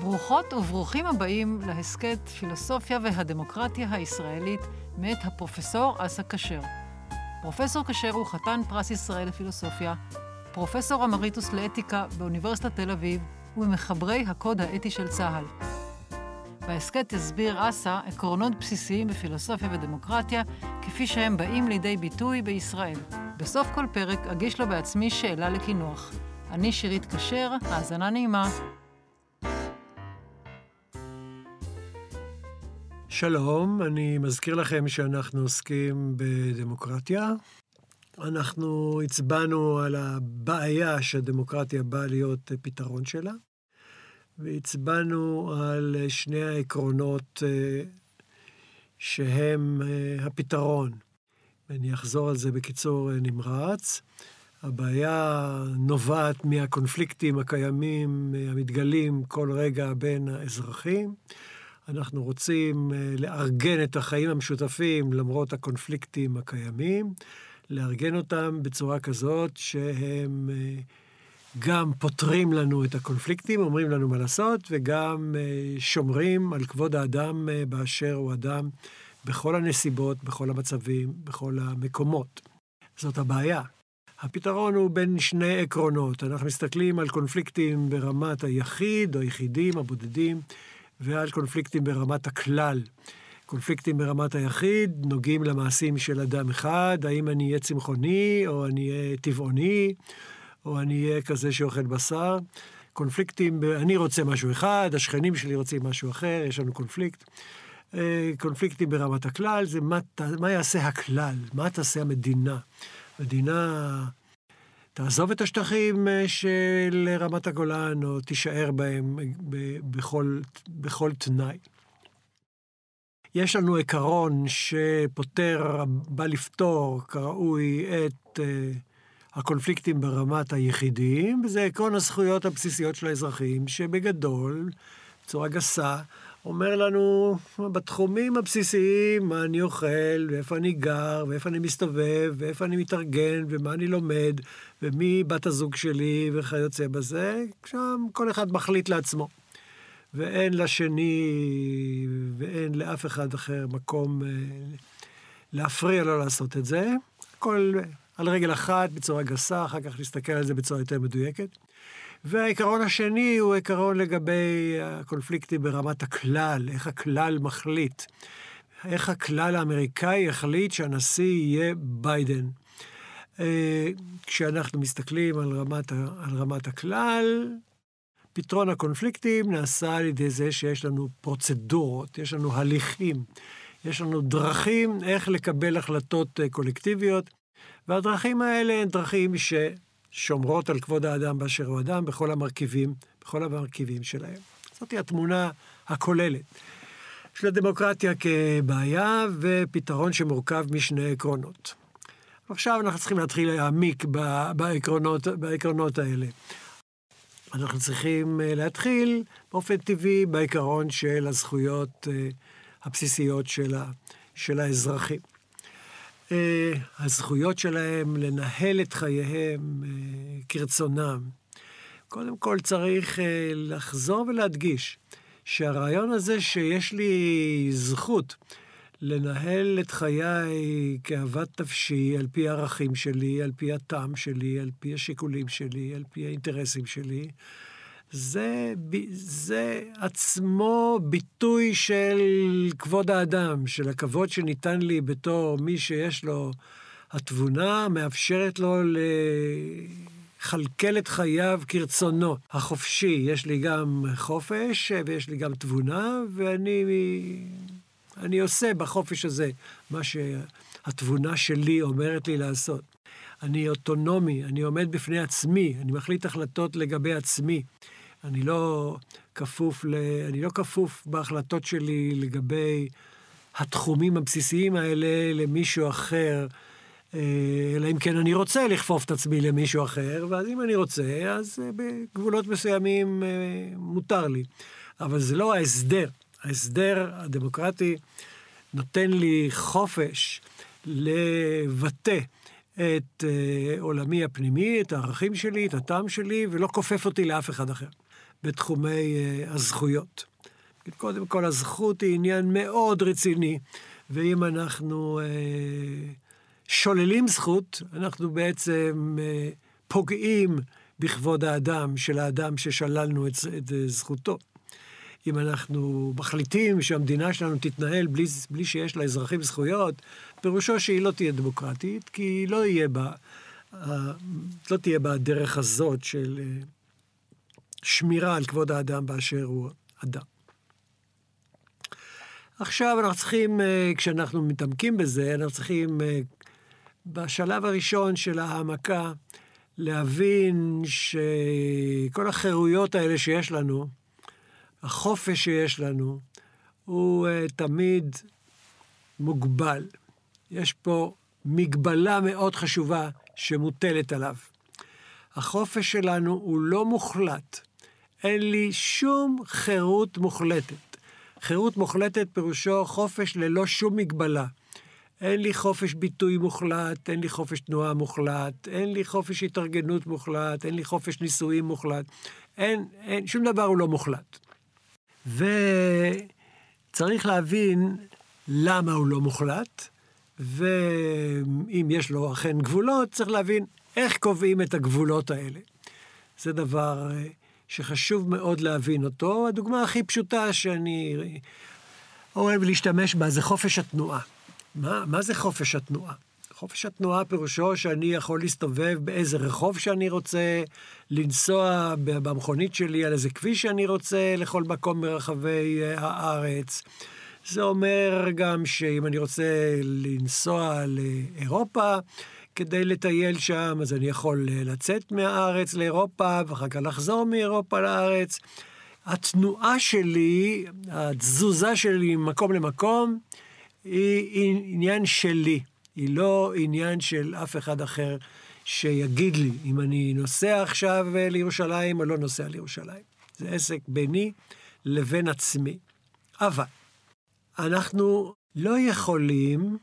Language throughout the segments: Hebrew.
ברוכות וברוכים הבאים להסכת פילוסופיה והדמוקרטיה הישראלית מאת הפרופסור אסא כשר. פרופסור כשר הוא חתן פרס ישראל לפילוסופיה, פרופסור אמריטוס לאתיקה באוניברסיטת תל אביב וממחברי הקוד האתי של צה"ל. בהסכת יסביר אסא עקרונות בסיסיים בפילוסופיה ודמוקרטיה, כפי שהם באים לידי ביטוי בישראל. בסוף כל פרק אגיש לו בעצמי שאלה לקינוח. אני שירית כשר, האזנה נעימה. שלום, אני מזכיר לכם שאנחנו עוסקים בדמוקרטיה. אנחנו הצבענו על הבעיה שהדמוקרטיה באה להיות פתרון שלה, והצבענו על שני העקרונות אה, שהם אה, הפתרון. ואני אחזור על זה בקיצור אה, נמרץ. הבעיה נובעת מהקונפליקטים הקיימים, המתגלים כל רגע בין האזרחים. אנחנו רוצים אה, לארגן את החיים המשותפים למרות הקונפליקטים הקיימים, לארגן אותם בצורה כזאת שהם אה, גם פותרים לנו את הקונפליקטים, אומרים לנו מה לעשות, וגם אה, שומרים על כבוד האדם באשר הוא אדם בכל הנסיבות, בכל המצבים, בכל המקומות. זאת הבעיה. הפתרון הוא בין שני עקרונות. אנחנו מסתכלים על קונפליקטים ברמת היחיד או היחידים הבודדים, ועל קונפליקטים ברמת הכלל. קונפליקטים ברמת היחיד נוגעים למעשים של אדם אחד, האם אני אהיה צמחוני, או אני אהיה טבעוני, או אני אהיה כזה שאוכל בשר. קונפליקטים, אני רוצה משהו אחד, השכנים שלי רוצים משהו אחר, יש לנו קונפליקט. אה, קונפליקטים ברמת הכלל זה מה, מה יעשה הכלל, מה תעשה המדינה. מדינה תעזוב את השטחים אה, של רמת הגולן, או תישאר בהם בכל, בכל תנאי. יש לנו עיקרון שפותר, בא לפתור כראוי את uh, הקונפליקטים ברמת היחידים, וזה עקרון הזכויות הבסיסיות של האזרחים, שבגדול, בצורה גסה, אומר לנו בתחומים הבסיסיים מה אני אוכל, ואיפה אני גר, ואיפה אני מסתובב, ואיפה אני מתארגן, ומה אני לומד, ומי בת הזוג שלי, וכיוצא בזה, שם כל אחד מחליט לעצמו. ואין לשני, ואין לאף אחד אחר מקום אה, להפריע לו לעשות את זה. הכל על רגל אחת, בצורה גסה, אחר כך נסתכל על זה בצורה יותר מדויקת. והעיקרון השני הוא עיקרון לגבי הקונפליקטים ברמת הכלל, איך הכלל מחליט. איך הכלל האמריקאי יחליט שהנשיא יהיה ביידן. אה, כשאנחנו מסתכלים על רמת, על רמת הכלל, פתרון הקונפליקטים נעשה על ידי זה שיש לנו פרוצדורות, יש לנו הליכים, יש לנו דרכים איך לקבל החלטות אה, קולקטיביות, והדרכים האלה הן דרכים ש... שומרות על כבוד האדם באשר הוא אדם בכל המרכיבים, בכל המרכיבים שלהם. זאת התמונה הכוללת של הדמוקרטיה כבעיה ופתרון שמורכב משני עקרונות. עכשיו אנחנו צריכים להתחיל להעמיק בעקרונות, בעקרונות האלה. אנחנו צריכים אה, להתחיל באופן טבעי בעיקרון של הזכויות אה, הבסיסיות של האזרחים. אה, הזכויות שלהם לנהל את חייהם אה, כרצונם. קודם כל צריך אה, לחזור ולהדגיש שהרעיון הזה שיש לי זכות לנהל את חיי כאוות נפשי, על פי הערכים שלי, על פי הטעם שלי, על פי השיקולים שלי, על פי האינטרסים שלי, זה, זה עצמו ביטוי של כבוד האדם, של הכבוד שניתן לי בתור מי שיש לו התבונה, מאפשרת לו לכלכל את חייו כרצונו החופשי. יש לי גם חופש ויש לי גם תבונה, ואני אני עושה בחופש הזה מה שהתבונה שלי אומרת לי לעשות. אני אוטונומי, אני עומד בפני עצמי, אני מחליט החלטות לגבי עצמי. אני לא כפוף, ל... אני לא כפוף בהחלטות שלי לגבי התחומים הבסיסיים האלה למישהו אחר, אה, אלא אם כן אני רוצה לכפוף את עצמי למישהו אחר, ואז אם אני רוצה, אז אה, בגבולות מסוימים אה, מותר לי. אבל זה לא ההסדר. ההסדר הדמוקרטי נותן לי חופש לבטא את עולמי הפנימי, את הערכים שלי, את הטעם שלי, ולא כופף אותי לאף אחד אחר. בתחומי uh, הזכויות. קודם כל, הזכות היא עניין מאוד רציני, ואם אנחנו uh, שוללים זכות, אנחנו בעצם uh, פוגעים בכבוד האדם, של האדם ששללנו את, את זכותו. אם אנחנו מחליטים שהמדינה שלנו תתנהל בלי, בלי שיש לאזרחים זכויות, פירושו שהיא לא תהיה דמוקרטית, כי לא יהיה בה, לא תהיה בה הדרך הזאת של אה, שמירה על כבוד האדם באשר הוא אדם. עכשיו אנחנו צריכים, אה, כשאנחנו מתעמקים בזה, אנחנו צריכים אה, בשלב הראשון של העמקה להבין שכל החירויות האלה שיש לנו, החופש שיש לנו, הוא uh, תמיד מוגבל. יש פה מגבלה מאוד חשובה שמוטלת עליו. החופש שלנו הוא לא מוחלט. אין לי שום חירות מוחלטת. חירות מוחלטת פירושו חופש ללא שום מגבלה. אין לי חופש ביטוי מוחלט, אין לי חופש תנועה מוחלט, אין לי חופש התארגנות מוחלט, אין לי חופש נישואים מוחלט. אין, אין, שום דבר הוא לא מוחלט. וצריך להבין למה הוא לא מוחלט, ואם יש לו אכן גבולות, צריך להבין איך קובעים את הגבולות האלה. זה דבר אה, שחשוב מאוד להבין אותו. הדוגמה הכי פשוטה שאני אוהב להשתמש בה זה חופש התנועה. מה, מה זה חופש התנועה? חופש התנועה פירושו שאני יכול להסתובב באיזה רחוב שאני רוצה, לנסוע במכונית שלי על איזה כביש שאני רוצה, לכל מקום מרחבי אה, הארץ. זה אומר גם שאם אני רוצה לנסוע לאירופה כדי לטייל שם, אז אני יכול אה, לצאת מהארץ לאירופה ואחר כך לחזור מאירופה לארץ. התנועה שלי, התזוזה שלי ממקום למקום, היא עניין שלי. היא לא עניין של אף אחד אחר שיגיד לי אם אני נוסע עכשיו אה, לירושלים או לא נוסע לירושלים. זה עסק ביני לבין עצמי. אבל אנחנו לא יכולים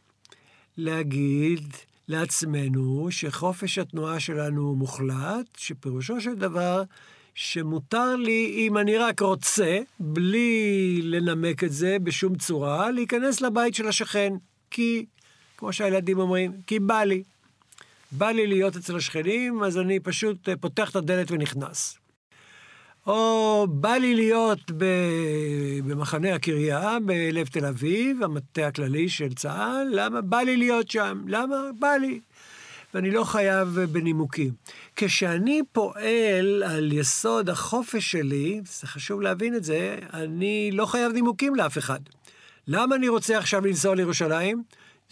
להגיד לעצמנו שחופש התנועה שלנו מוחלט, שפירושו של דבר שמותר לי, אם אני רק רוצה, בלי לנמק את זה בשום צורה, להיכנס לבית של השכן. כי כמו שהילדים אומרים, כי בא לי. בא לי להיות אצל השכנים, אז אני פשוט אה, פותח את הדלת ונכנס. או בא לי להיות במחנה הקריה בלב תל אביב, המטה הכללי של צה"ל, למה? בא לי להיות שם. למה? בא לי. ואני לא חייב בנימוקים. כשאני פועל על יסוד החופש שלי, זה חשוב להבין את זה, אני לא חייב נימוקים לאף אחד. למה אני רוצה עכשיו לנסוע לירושלים?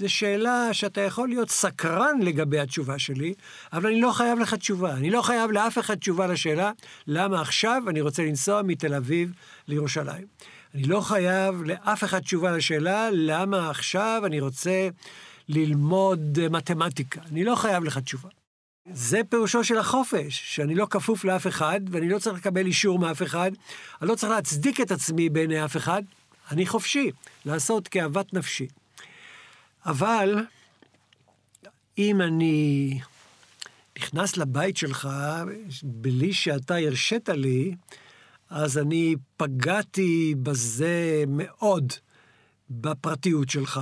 זו שאלה שאתה יכול להיות סקרן לגבי התשובה שלי, אבל אני לא חייב לך תשובה. אני לא חייב לאף אחד תשובה לשאלה למה עכשיו אני רוצה לנסוע מתל אביב לירושלים. אני לא חייב לאף אחד תשובה לשאלה למה עכשיו אני רוצה ללמוד מתמטיקה. אני לא חייב לך תשובה. זה פירושו של החופש, שאני לא כפוף לאף אחד, ואני לא צריך לקבל אישור מאף אחד, אני לא צריך להצדיק את עצמי בעיני אף אחד, אני חופשי לעשות כאוות נפשי. אבל אם אני נכנס לבית שלך בלי שאתה הרשית לי, אז אני פגעתי בזה מאוד, בפרטיות שלך.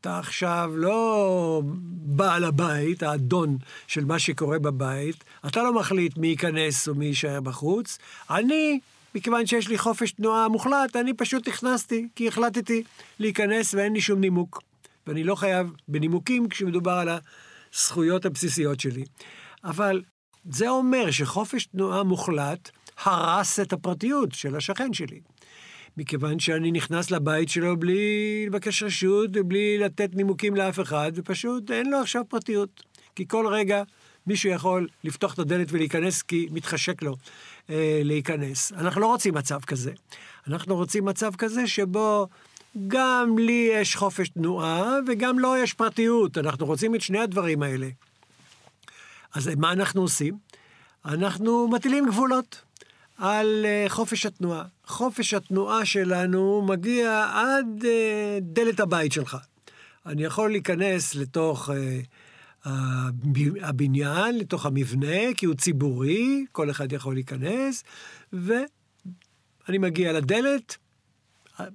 אתה עכשיו לא בעל הבית, האדון של מה שקורה בבית, אתה לא מחליט מי ייכנס או מי יישאר בחוץ. אני, מכיוון שיש לי חופש תנועה מוחלט, אני פשוט נכנסתי, כי החלטתי להיכנס ואין לי שום נימוק. ואני לא חייב בנימוקים כשמדובר על הזכויות הבסיסיות שלי. אבל זה אומר שחופש תנועה מוחלט הרס את הפרטיות של השכן שלי. מכיוון שאני נכנס לבית שלו בלי לבקש רשות ובלי לתת נימוקים לאף אחד, ופשוט אין לו עכשיו פרטיות. כי כל רגע מישהו יכול לפתוח את הדלת ולהיכנס כי מתחשק לו אה, להיכנס. אנחנו לא רוצים מצב כזה. אנחנו רוצים מצב כזה שבו גם לי יש חופש תנועה וגם לו יש פרטיות. אנחנו רוצים את שני הדברים האלה. אז מה אנחנו עושים? אנחנו מטילים גבולות על uh, חופש התנועה. חופש התנועה שלנו מגיע עד uh, דלת הבית שלך. אני יכול להיכנס לתוך uh, הבניין, לתוך המבנה, כי הוא ציבורי, כל אחד יכול להיכנס, ו... אני מגיע לדלת,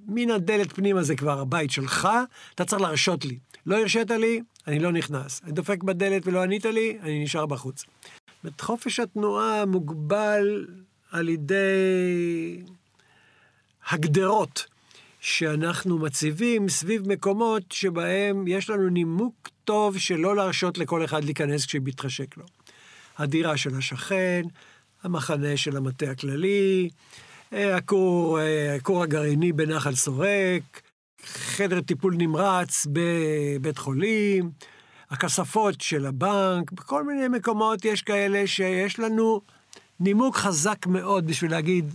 מן הדלת פנימה זה כבר הבית שלך, אתה צריך להרשות לי. לא הרשית לי, אני לא נכנס. אני דופק בדלת ולא ענית לי, אני נשאר בחוץ. זאת חופש התנועה מוגבל על ידי הגדרות שאנחנו מציבים סביב מקומות שבהם יש לנו נימוק טוב שלא להרשות לכל אחד להיכנס כשמתחשק לו. הדירה של השכן, המחנה של המטה הכללי, הכור, אה, הכור הגרעיני בנחל סורק, חדר טיפול נמרץ בבית חולים, הכספות של הבנק, בכל מיני מקומות יש כאלה שיש לנו נימוק חזק מאוד בשביל להגיד,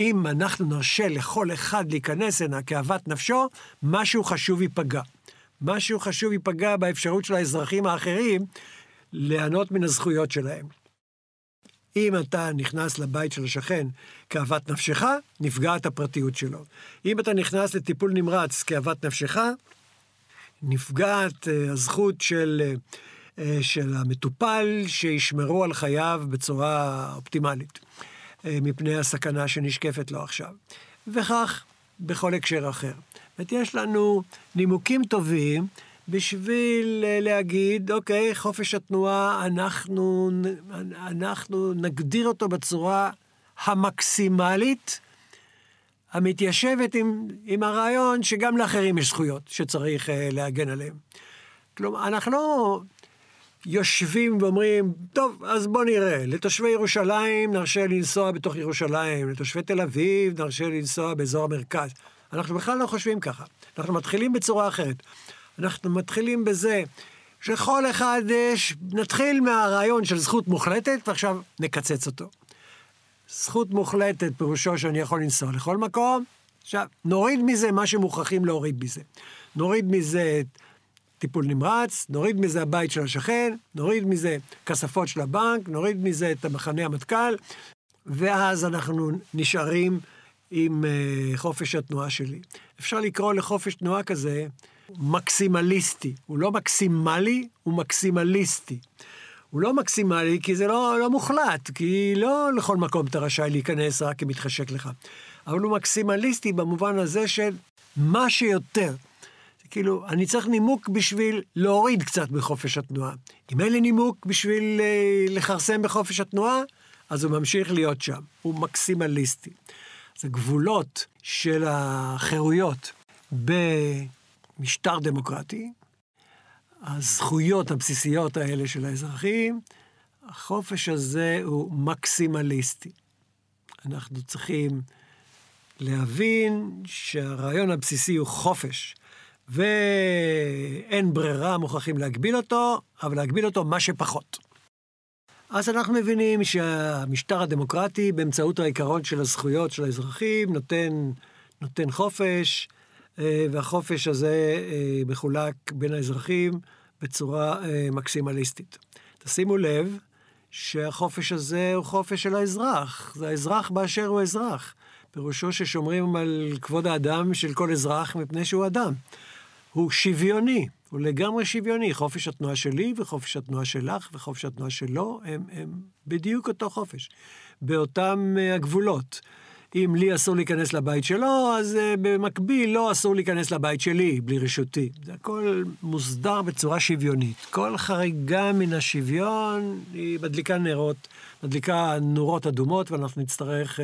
אם אנחנו נרשה לכל אחד להיכנס הנה כאוות נפשו, משהו חשוב ייפגע. משהו חשוב ייפגע באפשרות של האזרחים האחרים ליהנות מן הזכויות שלהם. אם אתה נכנס לבית של השכן כאוות נפשך, נפגעת הפרטיות שלו. אם אתה נכנס לטיפול נמרץ כאוות נפשך, נפגעת uh, הזכות של, uh, של המטופל שישמרו על חייו בצורה אופטימלית, מפני הסכנה שנשקפת לו עכשיו. וכך בכל הקשר אחר. זאת אומרת, יש לנו נימוקים טובים בשביל להגיד, אוקיי, חופש התנועה, אנחנו, אנחנו נגדיר אותו בצורה המקסימלית, המתיישבת עם, עם הרעיון שגם לאחרים יש זכויות שצריך uh, להגן עליהן. כלומר, אנחנו לא יושבים ואומרים, טוב, אז בוא נראה, לתושבי ירושלים נרשה לנסוע בתוך ירושלים, לתושבי תל אביב נרשה לנסוע באזור המרכז. אנחנו בכלל לא חושבים ככה. אנחנו מתחילים בצורה אחרת. אנחנו מתחילים בזה שכל אחד יש, נתחיל מהרעיון של זכות מוחלטת, ועכשיו נקצץ אותו. זכות מוחלטת פירושו שאני יכול לנסוע לכל מקום. עכשיו, נוריד מזה מה שמוכרחים להוריד מזה. נוריד מזה טיפול נמרץ, נוריד מזה הבית של השכן, נוריד מזה כספות של הבנק, נוריד מזה את המחנה המטכ"ל, ואז אנחנו נשארים עם uh, חופש התנועה שלי. אפשר לקרוא לחופש תנועה כזה מקסימליסטי. הוא לא מקסימלי, הוא מקסימליסטי. הוא לא מקסימלי כי זה לא, לא מוחלט, כי לא לכל מקום אתה רשאי להיכנס רק אם מתחשק לך. אבל הוא מקסימליסטי במובן הזה של מה שיותר. כאילו, אני צריך נימוק בשביל להוריד קצת בחופש התנועה. אם אין לי נימוק בשביל אה, לכרסם בחופש התנועה, אז הוא ממשיך להיות שם. הוא מקסימליסטי. זה גבולות של החירויות במשטר דמוקרטי, הזכויות הבסיסיות האלה של האזרחים, החופש הזה הוא מקסימליסטי. אנחנו צריכים להבין שהרעיון הבסיסי הוא חופש, ואין ברירה, מוכרחים להגביל אותו, אבל להגביל אותו מה שפחות. אז אנחנו מבינים שהמשטר הדמוקרטי, באמצעות העיקרון של הזכויות של האזרחים, נותן, נותן חופש, והחופש הזה אה, מחולק בין האזרחים בצורה אה, מקסימליסטית. תשימו לב שהחופש הזה הוא חופש של האזרח. זה האזרח באשר הוא אזרח. פירושו ששומרים על כבוד האדם של כל אזרח מפני שהוא אדם. הוא שוויוני, הוא לגמרי שוויוני. חופש התנועה שלי וחופש התנועה שלך וחופש התנועה שלו הם, הם בדיוק אותו חופש, באותם הגבולות. אם לי אסור להיכנס לבית שלו, אז uh, במקביל לא אסור להיכנס לבית שלי, בלי רשותי. זה הכל מוסדר בצורה שוויונית. כל חריגה מן השוויון היא מדליקה נרות, מדליקה נורות אדומות, ואנחנו נצטרך uh,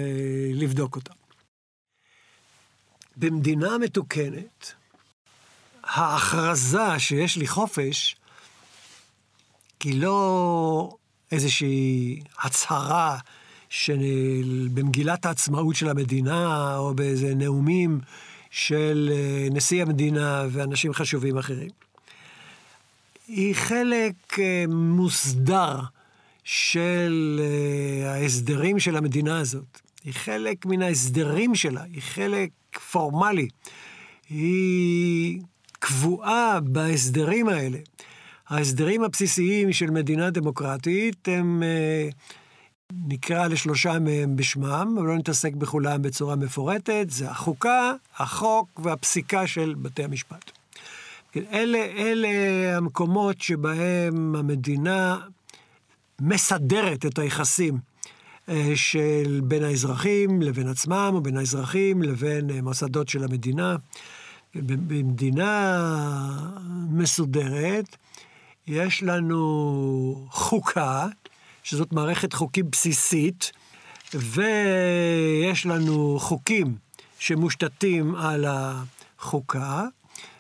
לבדוק אותה. במדינה מתוקנת, ההכרזה שיש לי חופש, היא לא איזושהי הצהרה שבמגילת העצמאות של המדינה, או באיזה נאומים של אה, נשיא המדינה ואנשים חשובים אחרים. היא חלק אה, מוסדר של אה, ההסדרים של המדינה הזאת. היא חלק מן ההסדרים שלה, היא חלק פורמלי. היא קבועה בהסדרים האלה. ההסדרים הבסיסיים של מדינה דמוקרטית הם נקרא לשלושה מהם בשמם, אבל לא נתעסק בכולם בצורה מפורטת, זה החוקה, החוק והפסיקה של בתי המשפט. אלה, אלה המקומות שבהם המדינה מסדרת את היחסים אה, של בין האזרחים לבין עצמם, או בין האזרחים לבין אה, מוסדות של המדינה. במדינה מסודרת יש לנו חוקה, שזאת מערכת חוקים בסיסית, ויש לנו חוקים שמושתתים על החוקה,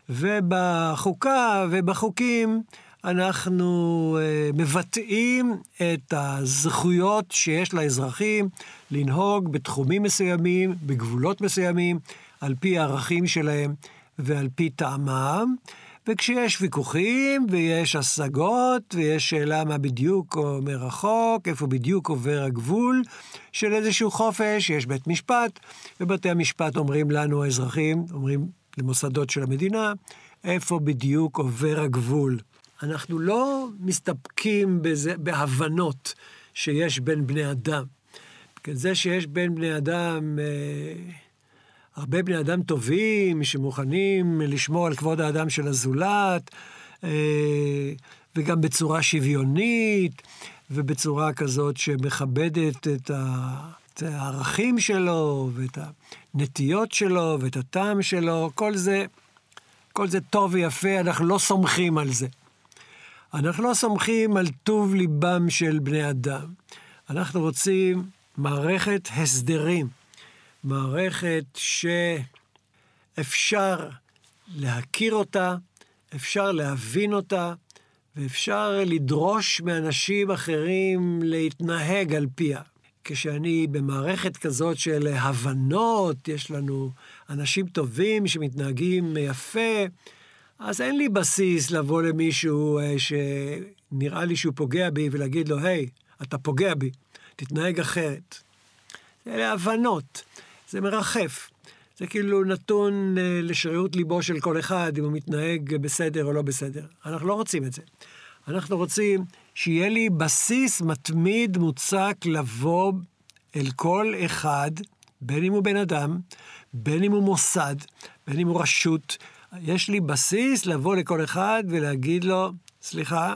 ובחוקה ובחוקים אנחנו uh, מבטאים את הזכויות שיש לאזרחים לנהוג בתחומים מסוימים, בגבולות מסוימים, על פי הערכים שלהם ועל פי טעמם. וכשיש ויכוחים ויש השגות ויש שאלה מה בדיוק אומר החוק, איפה בדיוק עובר הגבול של איזשהו חופש, יש בית משפט, ובתי המשפט אומרים לנו האזרחים, אומרים למוסדות של המדינה, איפה בדיוק עובר הגבול. אנחנו לא מסתפקים בזה, בהבנות שיש בין בני אדם. זה שיש בין בני אדם... אה, הרבה בני אדם טובים שמוכנים לשמור על כבוד האדם של הזולת, אה, וגם בצורה שוויונית, ובצורה כזאת שמכבדת את הערכים שלו, ואת הנטיות שלו, ואת הטעם שלו, כל זה, כל זה טוב ויפה, אנחנו לא סומכים על זה. אנחנו לא סומכים על טוב ליבם של בני אדם. אנחנו רוצים מערכת הסדרים. מערכת שאפשר להכיר אותה, אפשר להבין אותה, ואפשר לדרוש מאנשים אחרים להתנהג על פיה. כשאני במערכת כזאת של הבנות, יש לנו אנשים טובים שמתנהגים יפה, אז אין לי בסיס לבוא למישהו אה, שנראה לי שהוא פוגע בי ולהגיד לו, היי, hey, אתה פוגע בי, תתנהג אחרת. אלה הבנות. זה מרחף. זה כאילו נתון אה, לשרירות ליבו של כל אחד, אם הוא מתנהג בסדר או לא בסדר. אנחנו לא רוצים את זה. אנחנו רוצים שיהיה לי בסיס מתמיד מוצק לבוא אל כל אחד, בין אם הוא בן אדם, בין אם הוא מוסד, בין אם הוא רשות. יש לי בסיס לבוא לכל אחד ולהגיד לו, סליחה,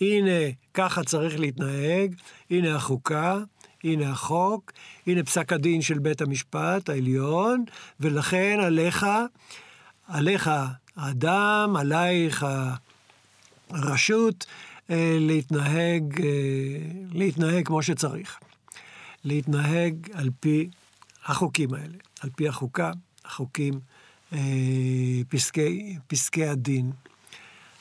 הנה, ככה צריך להתנהג, הנה החוקה, הנה החוק, הנה פסק הדין של בית המשפט העליון, ולכן עליך, עליך האדם, עלייך הרשות, אה, להתנהג, אה, להתנהג כמו שצריך. להתנהג על פי החוקים האלה, על פי החוקה, החוקים, אה, פסקי, פסקי הדין.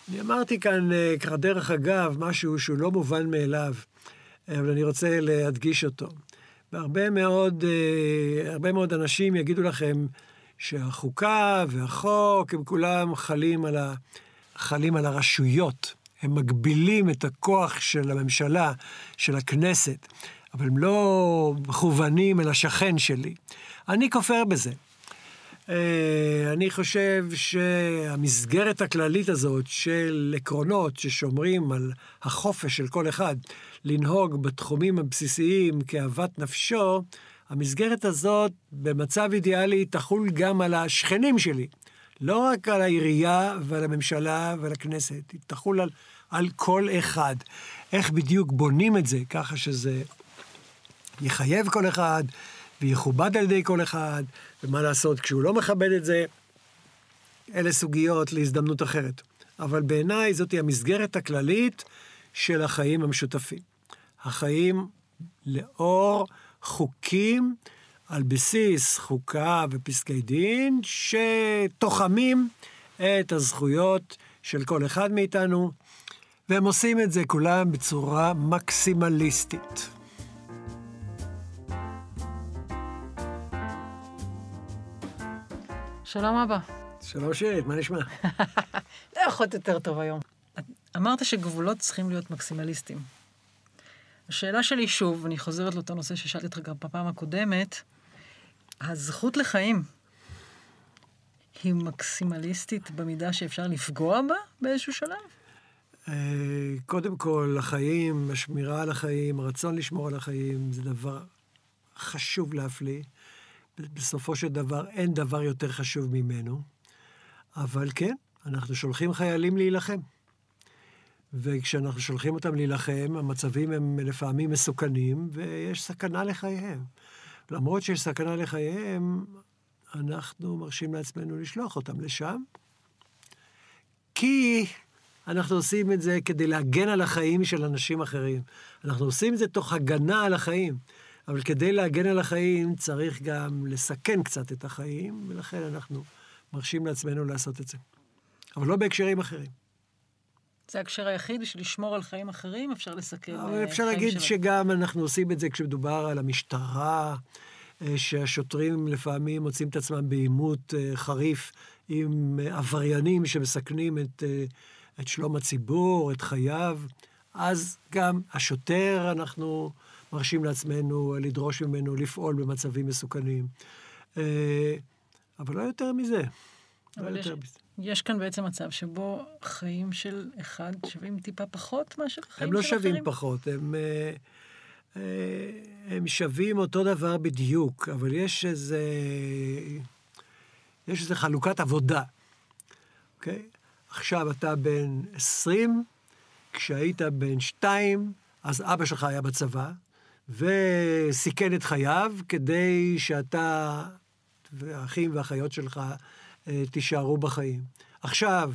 אני אמרתי כאן, ככה דרך אגב, משהו שהוא לא מובן מאליו. אבל אני רוצה להדגיש אותו. והרבה מאוד, אה, הרבה מאוד אנשים יגידו לכם שהחוקה והחוק, הם כולם חלים על, ה, חלים על הרשויות. הם מגבילים את הכוח של הממשלה, של הכנסת, אבל הם לא מכוונים אל השכן שלי. אני כופר בזה. אה, אני חושב שהמסגרת הכללית הזאת של עקרונות ששומרים על החופש של כל אחד לנהוג בתחומים הבסיסיים כאוות נפשו, המסגרת הזאת במצב אידיאלי תחול גם על השכנים שלי. לא רק על העירייה ועל הממשלה ועל הכנסת, היא תחול על, על כל אחד. איך בדיוק בונים את זה ככה שזה יחייב כל אחד ויכובד על ידי כל אחד, ומה לעשות כשהוא לא מכבד את זה, אלה סוגיות להזדמנות אחרת. אבל בעיניי זאת היא המסגרת הכללית של החיים המשותפים. החיים לאור חוקים על בסיס חוקה ופסקי דין שתוחמים את הזכויות של כל אחד מאיתנו, והם עושים את זה כולם בצורה מקסימליסטית. שלום אבא. שלום שירית, מה נשמע? לא יכול יותר טוב היום. אמרת שגבולות צריכים להיות מקסימליסטים. השאלה שלי שוב, אני חוזרת לאותו נושא ששאלתי אותך גם בפעם הקודמת, הזכות לחיים היא מקסימליסטית במידה שאפשר לפגוע בה באיזשהו שלב? אה, קודם כל, החיים, השמירה על החיים, הרצון לשמור על החיים, זה דבר חשוב להפליא. בסופו של דבר אין דבר יותר חשוב ממנו. אבל כן, אנחנו שולחים חיילים להילחם. וכשאנחנו שולחים אותם להילחם, המצבים הם לפעמים מסוכנים, ויש סכנה לחייהם. למרות שיש סכנה לחייהם, אנחנו מרשים לעצמנו לשלוח אותם לשם, כי אנחנו עושים את זה כדי להגן על החיים של אנשים אחרים. אנחנו עושים את זה תוך הגנה על החיים. אבל כדי להגן על החיים צריך גם לסכן קצת את החיים, ולכן אנחנו מרשים לעצמנו לעשות את זה. אבל לא בהקשרים אחרים. זה ההקשר היחיד לשמור על חיים אחרים, אפשר לסכן אבל אפשר להגיד שלהם. שגם אנחנו עושים את זה כשמדובר על המשטרה, אה, שהשוטרים לפעמים מוצאים את עצמם בעימות אה, חריף עם אה, עבריינים שמסכנים את, את שלום הציבור, את חייו. אז גם השוטר, אנחנו מרשים לעצמנו לדרוש ממנו לפעול במצבים מסוכנים. אבל לא יותר מזה. לא יותר מזה. יש כאן בעצם מצב שבו חיים של אחד שווים טיפה פחות מאשר חיים של אחרים? הם לא שווים פחות, הם, אה, אה, הם שווים אותו דבר בדיוק, אבל יש איזה... יש איזה חלוקת עבודה, אוקיי? עכשיו אתה בן 20, כשהיית בן 2, אז אבא שלך היה בצבא, וסיכן את חייו כדי שאתה והאחים והאחיות שלך אה, תישארו בחיים. עכשיו,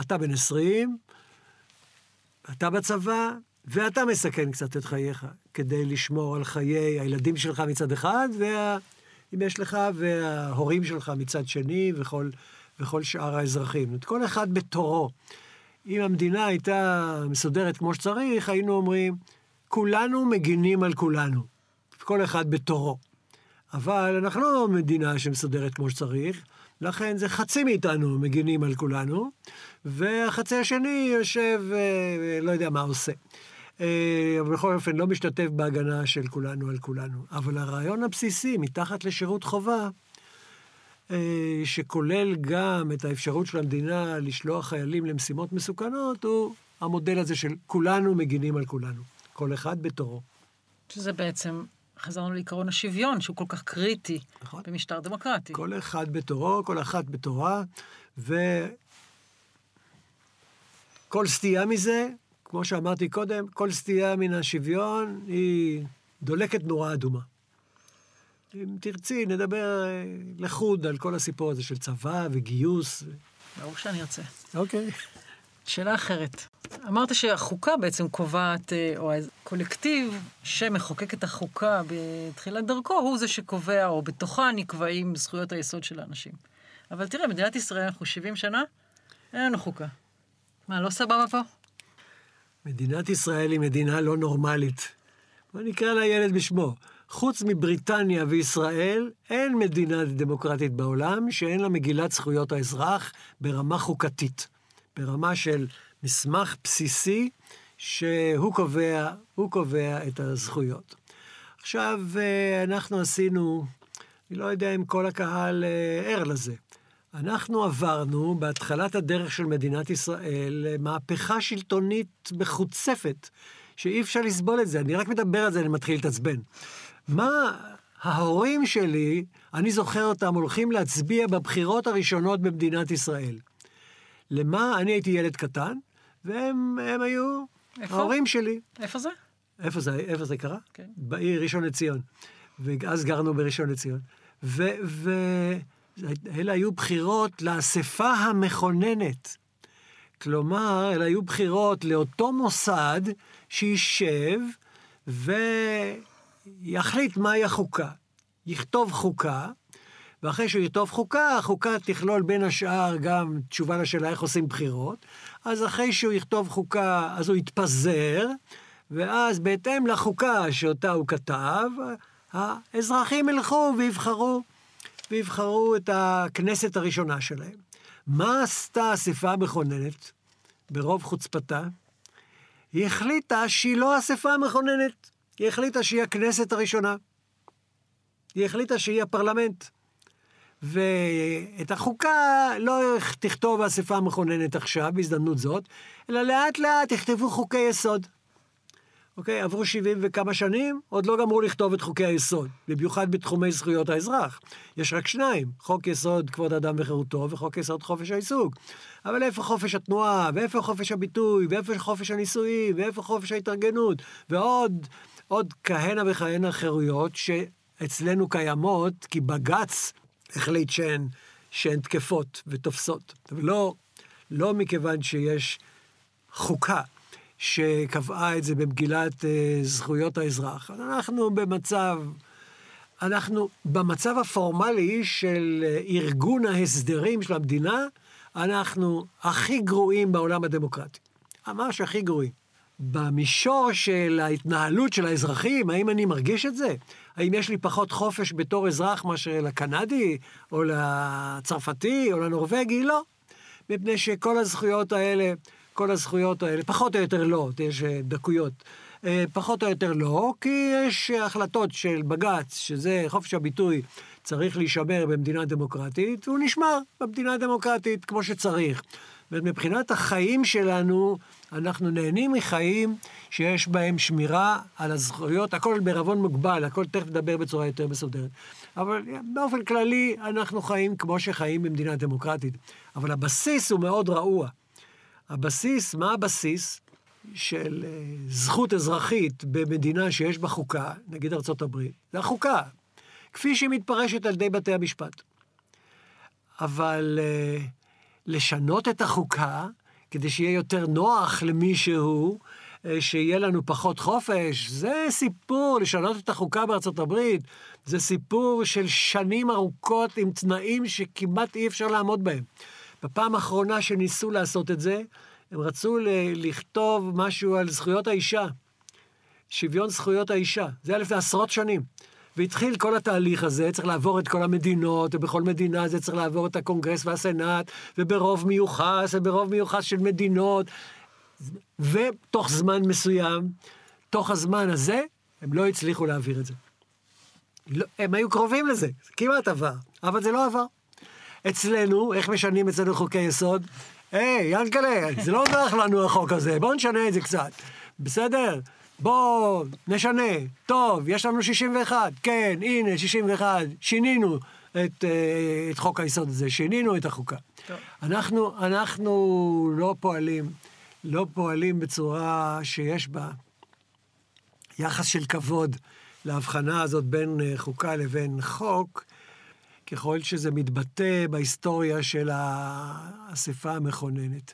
אתה בן 20, אתה בצבא, ואתה מסכן קצת את חייך כדי לשמור על חיי הילדים שלך מצד אחד, ואם יש לך, וההורים שלך מצד שני, וכל, וכל שאר האזרחים. את כל אחד בתורו. אם המדינה הייתה מסודרת כמו שצריך, היינו אומרים, כולנו מגינים על כולנו. כל אחד בתורו. אבל אנחנו לא מדינה שמסודרת כמו שצריך, לכן זה חצי מאיתנו מגינים על כולנו, והחצי השני יושב, אה, לא יודע מה עושה. אה, בכל אופן, לא משתתף בהגנה של כולנו על כולנו. אבל הרעיון הבסיסי, מתחת לשירות חובה, אה, שכולל גם את האפשרות של המדינה לשלוח חיילים למשימות מסוכנות, הוא המודל הזה של כולנו מגינים על כולנו. כל אחד בתורו. שזה בעצם חזרנו לעקרון השוויון, שהוא כל כך קריטי נכון. במשטר דמוקרטי. כל אחד בתורו, כל אחת בתורה, וכל סטייה מזה, כמו שאמרתי קודם, כל סטייה מן השוויון היא דולקת נורה אדומה. אם תרצי, נדבר אה, לחוד על כל הסיפור הזה של צבא וגיוס. ברור שאני ארצה. אוקיי. שאלה אחרת. אמרת שהחוקה בעצם קובעת, אה, או הקולקטיב שמחוקק את החוקה בתחילת דרכו, הוא זה שקובע, או בתוכה נקבעים זכויות היסוד של האנשים. אבל תראה, מדינת ישראל, אנחנו 70 שנה, אין לנו חוקה. מה, לא סבבה פה? מדינת ישראל היא מדינה לא נורמלית. בוא נקרא לילד בשמו. חוץ מבריטניה וישראל, אין מדינה דמוקרטית בעולם שאין לה מגילת זכויות האזרח ברמה חוקתית. ברמה של מסמך בסיסי שהוא קובע, הוא קובע את הזכויות. עכשיו, אה, אנחנו עשינו, אני לא יודע אם כל הקהל אה, ער לזה. אנחנו עברנו בהתחלת הדרך של מדינת ישראל מהפכה שלטונית מחוצפת, שאי אפשר לסבול את זה. אני רק מדבר על זה, אני מתחיל להתעצבן. מה ההורים שלי, אני זוכר אותם, הולכים להצביע בבחירות הראשונות במדינת ישראל. למה? אני הייתי ילד קטן, והם היו איפה? ההורים שלי. איפה זה? איפה זה, איפה זה קרה? כן. בעיר ראשון לציון. ואז גרנו בראשון לציון. ואלה היו בחירות לאספה המכוננת. כלומר, אלה היו בחירות לאותו מוסד שישב ויחליט מהי החוקה. יכתוב חוקה, ואחרי שהוא יכתוב חוקה, החוקה תכלול בין השאר גם תשובה לשאלה איך עושים בחירות. אז אחרי שהוא יכתוב חוקה, אז הוא יתפזר, ואז בהתאם לחוקה שאותה הוא כתב, האזרחים ילכו ויבחרו, ויבחרו את הכנסת הראשונה שלהם. מה עשתה האספה המכוננת ברוב חוצפתה? היא החליטה שהיא לא האספה המכוננת, היא החליטה שהיא הכנסת הראשונה. היא החליטה שהיא הפרלמנט. ואת החוקה לא תכתוב האספה המכוננת עכשיו, בהזדמנות זאת, אלא לאט לאט יכתבו חוקי יסוד. אוקיי? עברו 70 וכמה שנים, עוד לא גמרו לכתוב את חוקי היסוד, במיוחד בתחומי זכויות האזרח. יש רק שניים, חוק יסוד כבוד האדם וחירותו וחוק יסוד חופש העיסוק. אבל איפה חופש התנועה, ואיפה חופש הביטוי, ואיפה חופש הנישואים, ואיפה חופש ההתארגנות, ועוד עוד כהנה וכהנה חירויות שאצלנו קיימות, כי בג"ץ החליט שהן, שהן תקפות ותופסות. ולא לא מכיוון שיש חוקה שקבעה את זה במגילת אה, זכויות האזרח. אז אנחנו במצב, אנחנו במצב הפורמלי של אה, ארגון ההסדרים של המדינה, אנחנו הכי גרועים בעולם הדמוקרטי. ממש הכי גרועים. במישור של ההתנהלות של האזרחים, האם אני מרגיש את זה? האם יש לי פחות חופש בתור אזרח מאשר לקנדי, או לצרפתי, או לנורבגי? לא. מפני שכל הזכויות האלה, כל הזכויות האלה, פחות או יותר לא, יש אה, דקויות. אה, פחות או יותר לא, כי יש החלטות של בג"ץ, שזה חופש הביטוי, צריך להישמר במדינה דמוקרטית, והוא נשמר במדינה דמוקרטית כמו שצריך. ומבחינת החיים שלנו, אנחנו נהנים מחיים שיש בהם שמירה על הזכויות, הכל בערבון מוגבל, הכל תכף נדבר בצורה יותר מסודרת. אבל באופן כללי, אנחנו חיים כמו שחיים במדינה דמוקרטית. אבל הבסיס הוא מאוד רעוע. הבסיס, מה הבסיס של אה, זכות אזרחית במדינה שיש בה חוקה, נגיד הברית? זה החוקה, כפי שהיא מתפרשת על ידי בתי המשפט. אבל uh, לשנות את החוקה, כדי שיהיה יותר נוח למישהו, אה, שיהיה לנו פחות חופש. זה סיפור, לשנות את החוקה בארצות הברית, זה סיפור של שנים ארוכות עם תנאים שכמעט אי אפשר לעמוד בהם. בפעם האחרונה שניסו לעשות את זה, הם רצו לכתוב משהו על זכויות האישה, שוויון זכויות האישה. זה היה לפני עשרות שנים. והתחיל כל התהליך הזה, צריך לעבור את כל המדינות, ובכל מדינה זה צריך לעבור את הקונגרס והסנאט, וברוב מיוחס, וברוב מיוחס של מדינות, ותוך זמן מסוים, תוך הזמן הזה, הם לא הצליחו להעביר את זה. לא, הם היו קרובים לזה, זה כמעט עבר, אבל זה לא עבר. אצלנו, איך משנים אצלנו חוקי יסוד? היי, ינקלה, זה לא נוח לנו החוק הזה, בואו נשנה את זה קצת. בסדר? בואו נשנה, טוב, יש לנו 61, כן, הנה, 61, שינינו את, אה, את חוק היסוד הזה, שינינו את החוקה. טוב. אנחנו, אנחנו לא פועלים, לא פועלים בצורה שיש בה יחס של כבוד להבחנה הזאת בין אה, חוקה לבין חוק, ככל שזה מתבטא בהיסטוריה של האספה המכוננת.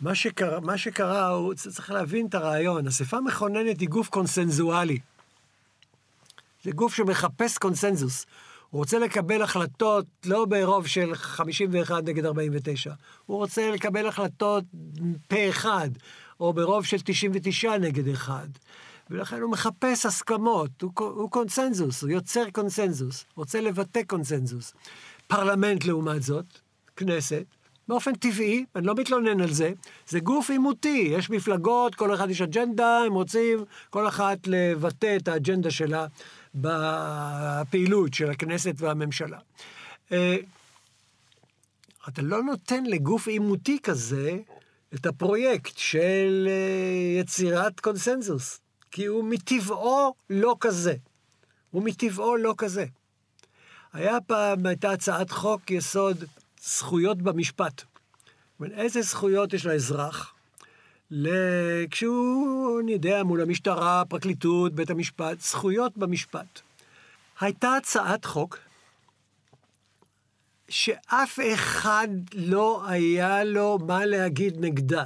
מה שקרה, מה שקרה, הוא צריך להבין את הרעיון. אספה מכוננת היא גוף קונסנזואלי. זה גוף שמחפש קונסנזוס. הוא רוצה לקבל החלטות לא ברוב של 51 נגד 49, הוא רוצה לקבל החלטות פה אחד, או ברוב של 99 נגד 1. ולכן הוא מחפש הסכמות, הוא, הוא קונסנזוס, הוא יוצר קונסנזוס, רוצה לבטא קונסנזוס. פרלמנט לעומת זאת, כנסת, באופן טבעי, אני לא מתלונן על זה, זה גוף עימותי, יש מפלגות, כל אחד יש אג'נדה, הם רוצים כל אחת לבטא את האג'נדה שלה בפעילות של הכנסת והממשלה. אה, אתה לא נותן לגוף עימותי כזה את הפרויקט של אה, יצירת קונסנזוס, כי הוא מטבעו לא כזה. הוא מטבעו לא כזה. היה פעם, הייתה הצעת חוק יסוד זכויות במשפט. איזה זכויות יש לאזרח? כשהוא, אני יודע, מול המשטרה, הפרקליטות, בית המשפט, זכויות במשפט. הייתה הצעת חוק שאף אחד לא היה לו מה להגיד נגדה.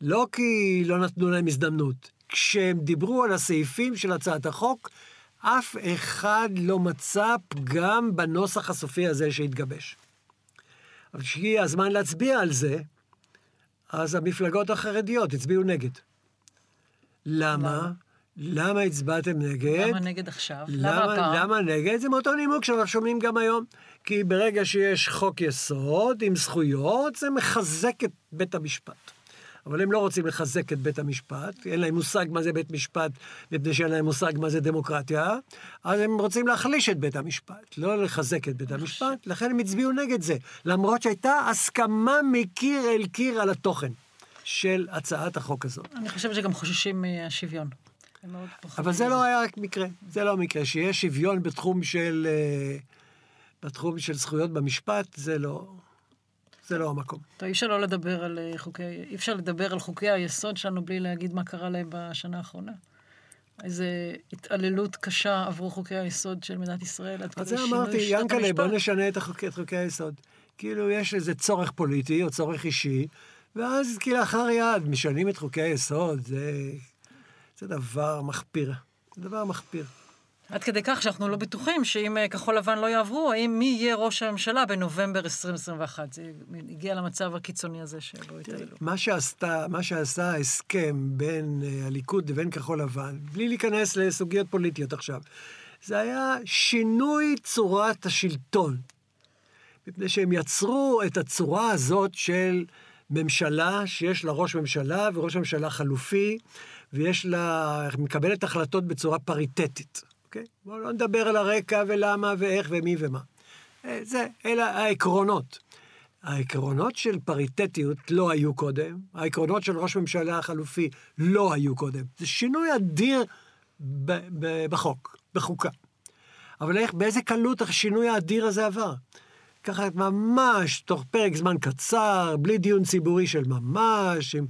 לא כי לא נתנו להם הזדמנות. כשהם דיברו על הסעיפים של הצעת החוק, אף אחד לא מצא פגם בנוסח הסופי הזה שהתגבש. אבל כשהגיע הזמן להצביע על זה, אז המפלגות החרדיות הצביעו נגד. למה? למה הצבעתם נגד? למה נגד עכשיו? למה, למה הפעם? למה נגד? זה מאותו נימוק שאנחנו שומעים גם היום. כי ברגע שיש חוק יסוד עם זכויות, זה מחזק את בית המשפט. אבל הם לא רוצים לחזק את בית המשפט, אין להם מושג מה זה בית משפט, מפני שאין להם מושג מה זה דמוקרטיה, אז הם רוצים להחליש את בית המשפט, לא לחזק את בית המשפט, לכן הם הצביעו נגד זה, למרות שהייתה הסכמה מקיר אל קיר על התוכן של הצעת החוק הזאת. אני חושבת שגם חוששים מהשוויון. אבל זה לא היה מקרה, זה לא מקרה. שיש שוויון בתחום של, אה, בתחום של זכויות במשפט, זה לא, זה לא המקום. טוב, אי אפשר לא לדבר על אה, חוקי, אי אפשר לדבר על חוקי היסוד שלנו בלי להגיד מה קרה להם בשנה האחרונה. איזה התעללות קשה עברו חוקי היסוד של מדינת ישראל עד כדי שינוי שיטת המשפט. אז זה אמרתי, ינקלה, בוא נשנה את חוקי, את חוקי היסוד. כאילו, יש איזה צורך פוליטי או צורך אישי, ואז כלאחר יד משנים את חוקי היסוד, זה, זה דבר מחפיר. זה דבר מחפיר. עד כדי כך שאנחנו לא בטוחים שאם אה, כחול לבן לא יעברו, האם מי יהיה ראש הממשלה בנובמבר 2021? זה הגיע למצב הקיצוני הזה שבו התעללו. מה שעשתה, מה שעשה ההסכם בין uh, הליכוד לבין כחול לבן, בלי להיכנס לסוגיות פוליטיות עכשיו, זה היה שינוי צורת השלטון. מפני שהם יצרו את הצורה הזאת של ממשלה שיש לה ראש ממשלה וראש ממשלה חלופי, ויש לה, מקבלת החלטות בצורה פריטטית. אוקיי? בואו לא נדבר על הרקע ולמה ואיך ומי ומה. אה, זה, אלה העקרונות. העקרונות של פריטטיות לא היו קודם, העקרונות של ראש ממשלה חלופי לא היו קודם. זה שינוי אדיר ב- ב- בחוק, בחוקה. אבל איך, באיזה קלות השינוי האדיר הזה עבר? ככה ממש, תוך פרק זמן קצר, בלי דיון ציבורי של ממש, עם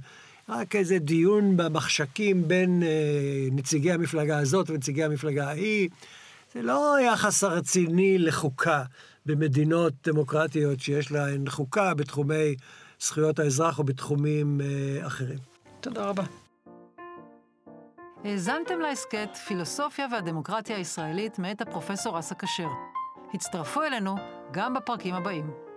רק איזה דיון במחשכים בין אה, נציגי המפלגה הזאת ונציגי המפלגה ההיא. זה לא יחס הרציני לחוקה במדינות דמוקרטיות שיש להן חוקה בתחומי זכויות האזרח או בתחומים אה, אחרים. תודה רבה. האזנתם להסכת פילוסופיה והדמוקרטיה הישראלית מאת הפרופסור אסא כשר. הצטרפו אלינו גם בפרקים הבאים.